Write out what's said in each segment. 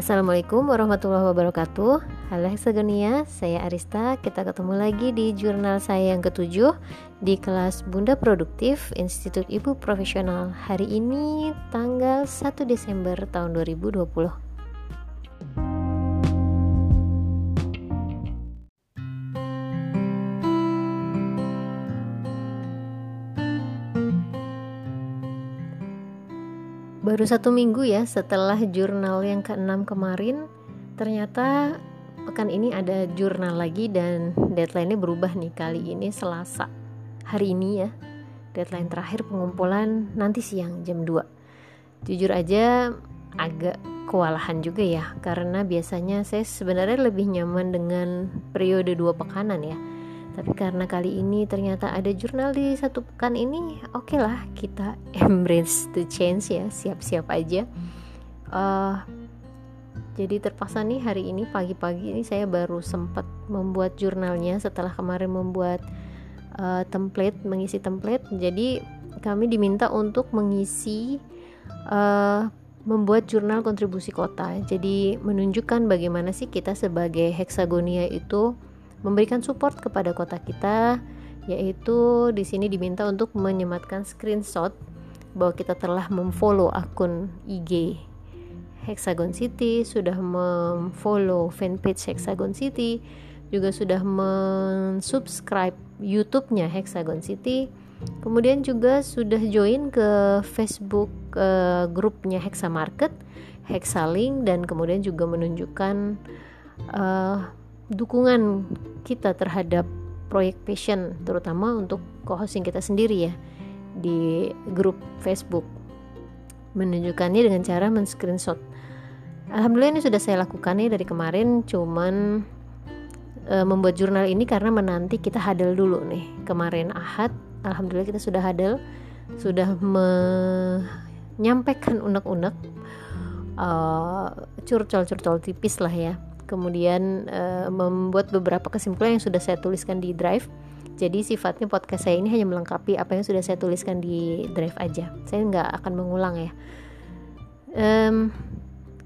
Assalamualaikum warahmatullahi wabarakatuh. Halo Hexagonia, saya Arista. Kita ketemu lagi di jurnal saya yang ketujuh Di kelas Bunda Produktif Institut Ibu Profesional. Hari ini tanggal 1 Desember tahun 2020 baru satu minggu ya setelah jurnal yang keenam kemarin. Ternyata pekan ini ada jurnal lagi dan deadline-nya berubah nih kali ini Selasa hari ini ya. Deadline terakhir pengumpulan nanti siang jam 2 jujur aja agak kewalahan juga ya karena biasanya saya sebenarnya lebih nyaman dengan periode dua pekanan ya tapi karena kali ini ternyata ada jurnal di satu pekan ini oke okay lah kita embrace the change ya siap-siap aja uh, jadi terpaksa nih hari ini pagi-pagi ini saya baru sempat membuat jurnalnya setelah kemarin membuat uh, template mengisi template jadi kami diminta untuk mengisi uh, membuat jurnal kontribusi kota. Jadi menunjukkan bagaimana sih kita sebagai heksagonia itu memberikan support kepada kota kita yaitu di sini diminta untuk menyematkan screenshot bahwa kita telah memfollow akun IG Hexagon City, sudah memfollow fanpage Hexagon City, juga sudah mensubscribe YouTube-nya Hexagon City. Kemudian juga sudah join ke Facebook uh, grupnya Hexa Market, Hexalink dan kemudian juga menunjukkan uh, dukungan kita terhadap proyek passion terutama untuk co-hosting kita sendiri ya di grup Facebook. Menunjukkannya dengan cara men-screenshot. Alhamdulillah ini sudah saya lakukan ya dari kemarin cuman e, membuat jurnal ini karena menanti kita hadal dulu nih. Kemarin Ahad Alhamdulillah kita sudah hadal sudah menyampaikan unek-unek uh, curcol-curcol tipis lah ya kemudian uh, membuat beberapa kesimpulan yang sudah saya tuliskan di drive. Jadi sifatnya podcast saya ini hanya melengkapi apa yang sudah saya tuliskan di drive aja. Saya nggak akan mengulang ya. Um,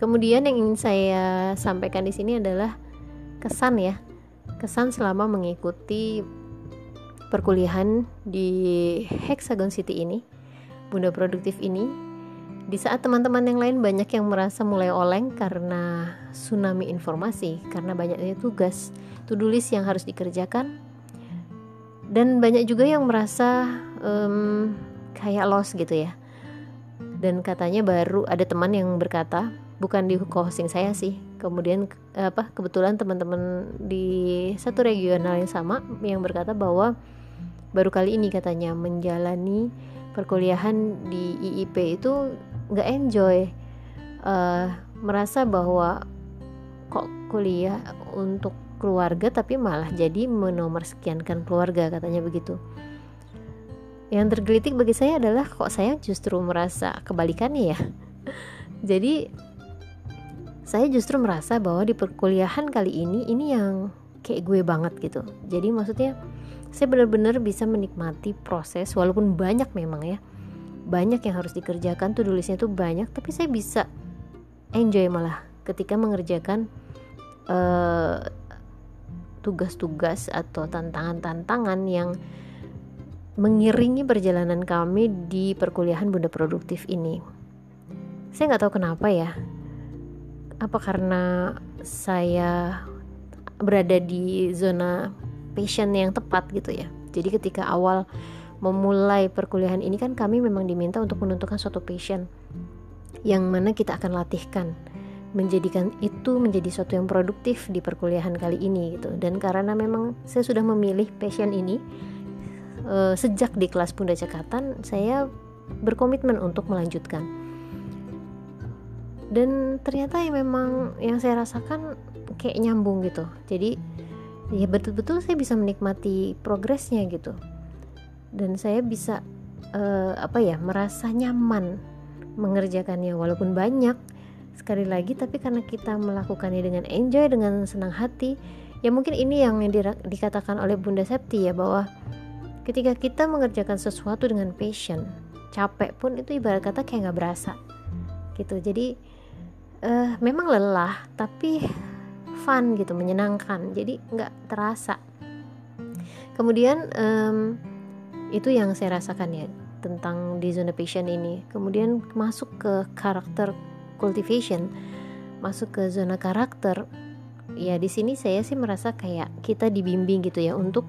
kemudian yang ingin saya sampaikan di sini adalah kesan ya. Kesan selama mengikuti perkuliahan di Hexagon City ini Bunda Produktif ini di saat teman-teman yang lain banyak yang merasa mulai oleng karena tsunami informasi, karena banyaknya tugas, to-do list yang harus dikerjakan, dan banyak juga yang merasa um, kayak lost gitu ya. Dan katanya baru ada teman yang berkata, bukan di hosting saya sih. Kemudian apa kebetulan teman-teman di satu regional yang sama yang berkata bahwa baru kali ini katanya menjalani perkuliahan di IIP itu nggak enjoy uh, merasa bahwa kok kuliah untuk keluarga tapi malah jadi menomor sekiankan keluarga katanya begitu. Yang tergelitik bagi saya adalah kok saya justru merasa kebalikannya ya. Jadi saya justru merasa bahwa di perkuliahan kali ini ini yang kayak gue banget gitu. Jadi maksudnya saya benar-benar bisa menikmati proses walaupun banyak memang ya banyak yang harus dikerjakan tuh tulisnya tuh banyak tapi saya bisa enjoy malah ketika mengerjakan eh, tugas-tugas atau tantangan-tantangan yang mengiringi perjalanan kami di perkuliahan Bunda Produktif ini. Saya nggak tahu kenapa ya. Apa karena saya berada di zona passion yang tepat gitu ya. Jadi ketika awal memulai perkuliahan ini kan kami memang diminta untuk menentukan suatu passion yang mana kita akan latihkan menjadikan itu menjadi suatu yang produktif di perkuliahan kali ini gitu. Dan karena memang saya sudah memilih passion ini uh, sejak di kelas Bunda Cekatan saya berkomitmen untuk melanjutkan. Dan ternyata ya memang yang saya rasakan kayak nyambung gitu. Jadi ya betul-betul saya bisa menikmati progresnya gitu dan saya bisa uh, apa ya merasa nyaman mengerjakannya walaupun banyak. Sekali lagi tapi karena kita melakukannya dengan enjoy dengan senang hati ya mungkin ini yang di, dikatakan oleh Bunda Septi ya bahwa ketika kita mengerjakan sesuatu dengan passion capek pun itu ibarat kata kayak nggak berasa gitu. Jadi uh, memang lelah tapi fun gitu menyenangkan. Jadi nggak terasa. Kemudian um, itu yang saya rasakan ya tentang di zona passion ini. Kemudian masuk ke karakter cultivation masuk ke zona karakter ya di sini saya sih merasa kayak kita dibimbing gitu ya untuk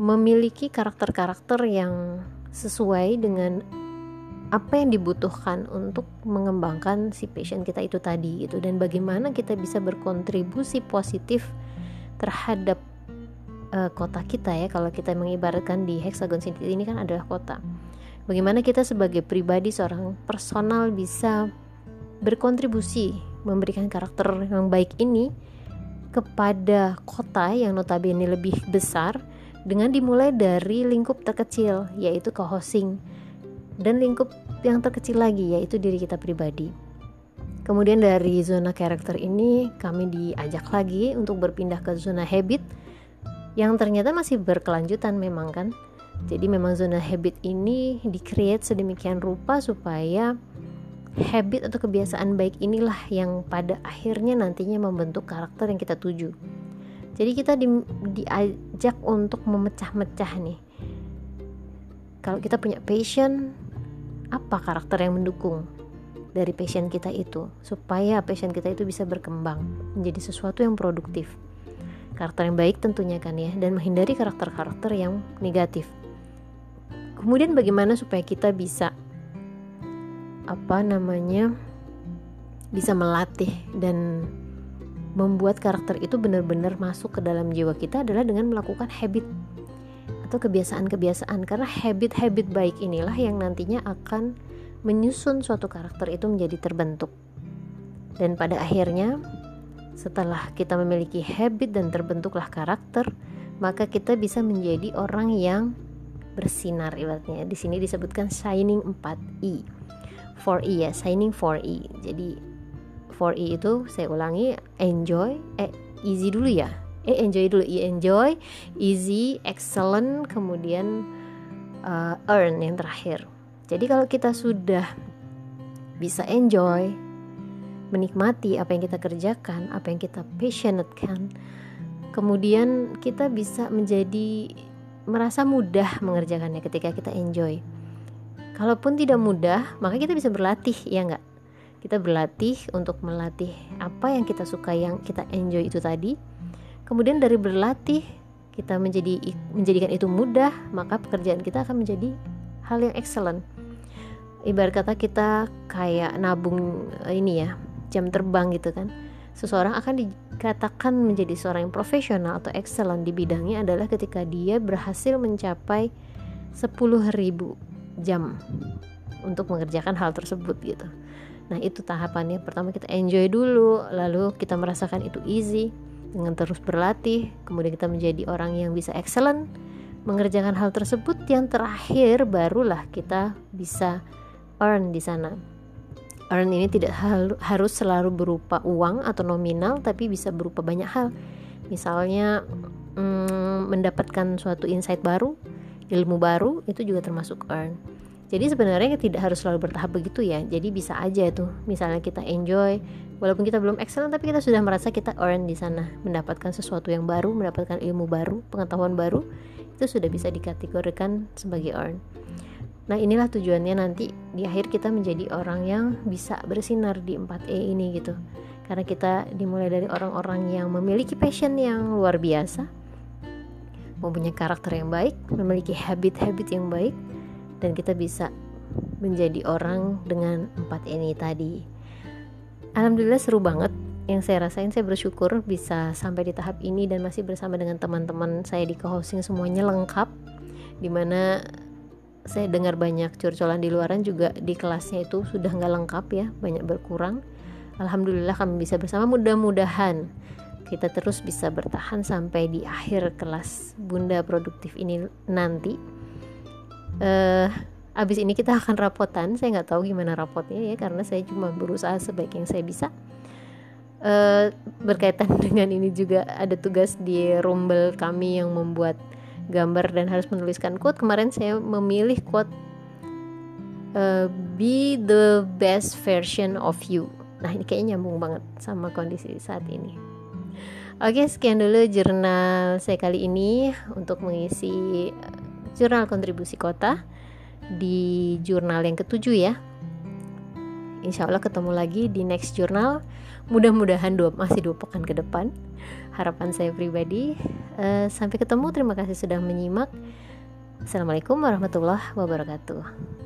memiliki karakter-karakter yang sesuai dengan apa yang dibutuhkan untuk mengembangkan si passion kita itu tadi gitu. Dan bagaimana kita bisa berkontribusi positif terhadap uh, kota kita ya kalau kita mengibaratkan di hexagon city ini kan adalah kota bagaimana kita sebagai pribadi seorang personal bisa berkontribusi memberikan karakter yang baik ini kepada kota yang notabene lebih besar dengan dimulai dari lingkup terkecil yaitu co-hosting dan lingkup yang terkecil lagi yaitu diri kita pribadi. Kemudian dari zona karakter ini kami diajak lagi untuk berpindah ke zona habit yang ternyata masih berkelanjutan memang kan. Jadi memang zona habit ini di-create sedemikian rupa supaya habit atau kebiasaan baik inilah yang pada akhirnya nantinya membentuk karakter yang kita tuju. Jadi kita di, diajak untuk memecah-mecah nih. Kalau kita punya passion, apa karakter yang mendukung dari passion kita itu supaya passion kita itu bisa berkembang menjadi sesuatu yang produktif karakter yang baik tentunya kan ya dan menghindari karakter-karakter yang negatif kemudian bagaimana supaya kita bisa apa namanya bisa melatih dan membuat karakter itu benar-benar masuk ke dalam jiwa kita adalah dengan melakukan habit atau kebiasaan-kebiasaan karena habit-habit baik inilah yang nantinya akan menyusun suatu karakter itu menjadi terbentuk. Dan pada akhirnya setelah kita memiliki habit dan terbentuklah karakter, maka kita bisa menjadi orang yang bersinar ibaratnya. Di sini disebutkan shining 4E. 4E ya, shining 4E. Jadi 4E itu saya ulangi enjoy eh easy dulu ya eh enjoy dulu i enjoy easy excellent kemudian uh, earn yang terakhir jadi kalau kita sudah bisa enjoy menikmati apa yang kita kerjakan apa yang kita passionate kan kemudian kita bisa menjadi merasa mudah mengerjakannya ketika kita enjoy. Kalaupun tidak mudah maka kita bisa berlatih ya enggak kita berlatih untuk melatih apa yang kita suka yang kita enjoy itu tadi. Kemudian dari berlatih kita menjadi menjadikan itu mudah, maka pekerjaan kita akan menjadi hal yang excellent. Ibarat kata kita kayak nabung ini ya, jam terbang gitu kan. Seseorang akan dikatakan menjadi seorang yang profesional atau excellent di bidangnya adalah ketika dia berhasil mencapai 10.000 jam untuk mengerjakan hal tersebut gitu. Nah, itu tahapannya. Pertama kita enjoy dulu, lalu kita merasakan itu easy dengan terus berlatih, kemudian kita menjadi orang yang bisa excellent mengerjakan hal tersebut. Yang terakhir barulah kita bisa earn di sana. Earn ini tidak harus selalu berupa uang atau nominal, tapi bisa berupa banyak hal. Misalnya hmm, mendapatkan suatu insight baru, ilmu baru itu juga termasuk earn. Jadi sebenarnya tidak harus selalu bertahap begitu ya. Jadi bisa aja tuh, misalnya kita enjoy walaupun kita belum excellent tapi kita sudah merasa kita earn di sana mendapatkan sesuatu yang baru mendapatkan ilmu baru pengetahuan baru itu sudah bisa dikategorikan sebagai earn nah inilah tujuannya nanti di akhir kita menjadi orang yang bisa bersinar di 4E ini gitu. Karena kita dimulai dari orang-orang yang memiliki passion yang luar biasa mempunyai karakter yang baik memiliki habit-habit yang baik dan kita bisa menjadi orang dengan empat ini tadi. Alhamdulillah seru banget. Yang saya rasain saya bersyukur bisa sampai di tahap ini dan masih bersama dengan teman-teman saya di co-hosting semuanya lengkap di mana saya dengar banyak curcolan di luaran juga di kelasnya itu sudah nggak lengkap ya banyak berkurang. Alhamdulillah kami bisa bersama. Mudah-mudahan kita terus bisa bertahan sampai di akhir kelas Bunda Produktif ini nanti. Uh, abis ini kita akan rapotan. Saya nggak tahu gimana rapotnya ya karena saya cuma berusaha sebaik yang saya bisa. Uh, berkaitan dengan ini juga ada tugas di rumbel kami yang membuat gambar dan harus menuliskan quote kemarin saya memilih quote uh, be the best version of you nah ini kayaknya nyambung banget sama kondisi saat ini Oke, sekian dulu jurnal saya kali ini untuk mengisi eh, jurnal kontribusi kota di jurnal yang ketujuh ya. Insya Allah ketemu lagi di next jurnal. Mudah-mudahan masih dua pekan ke depan. Harapan saya pribadi. Uh, sampai ketemu. Terima kasih sudah menyimak. Assalamualaikum warahmatullahi wabarakatuh.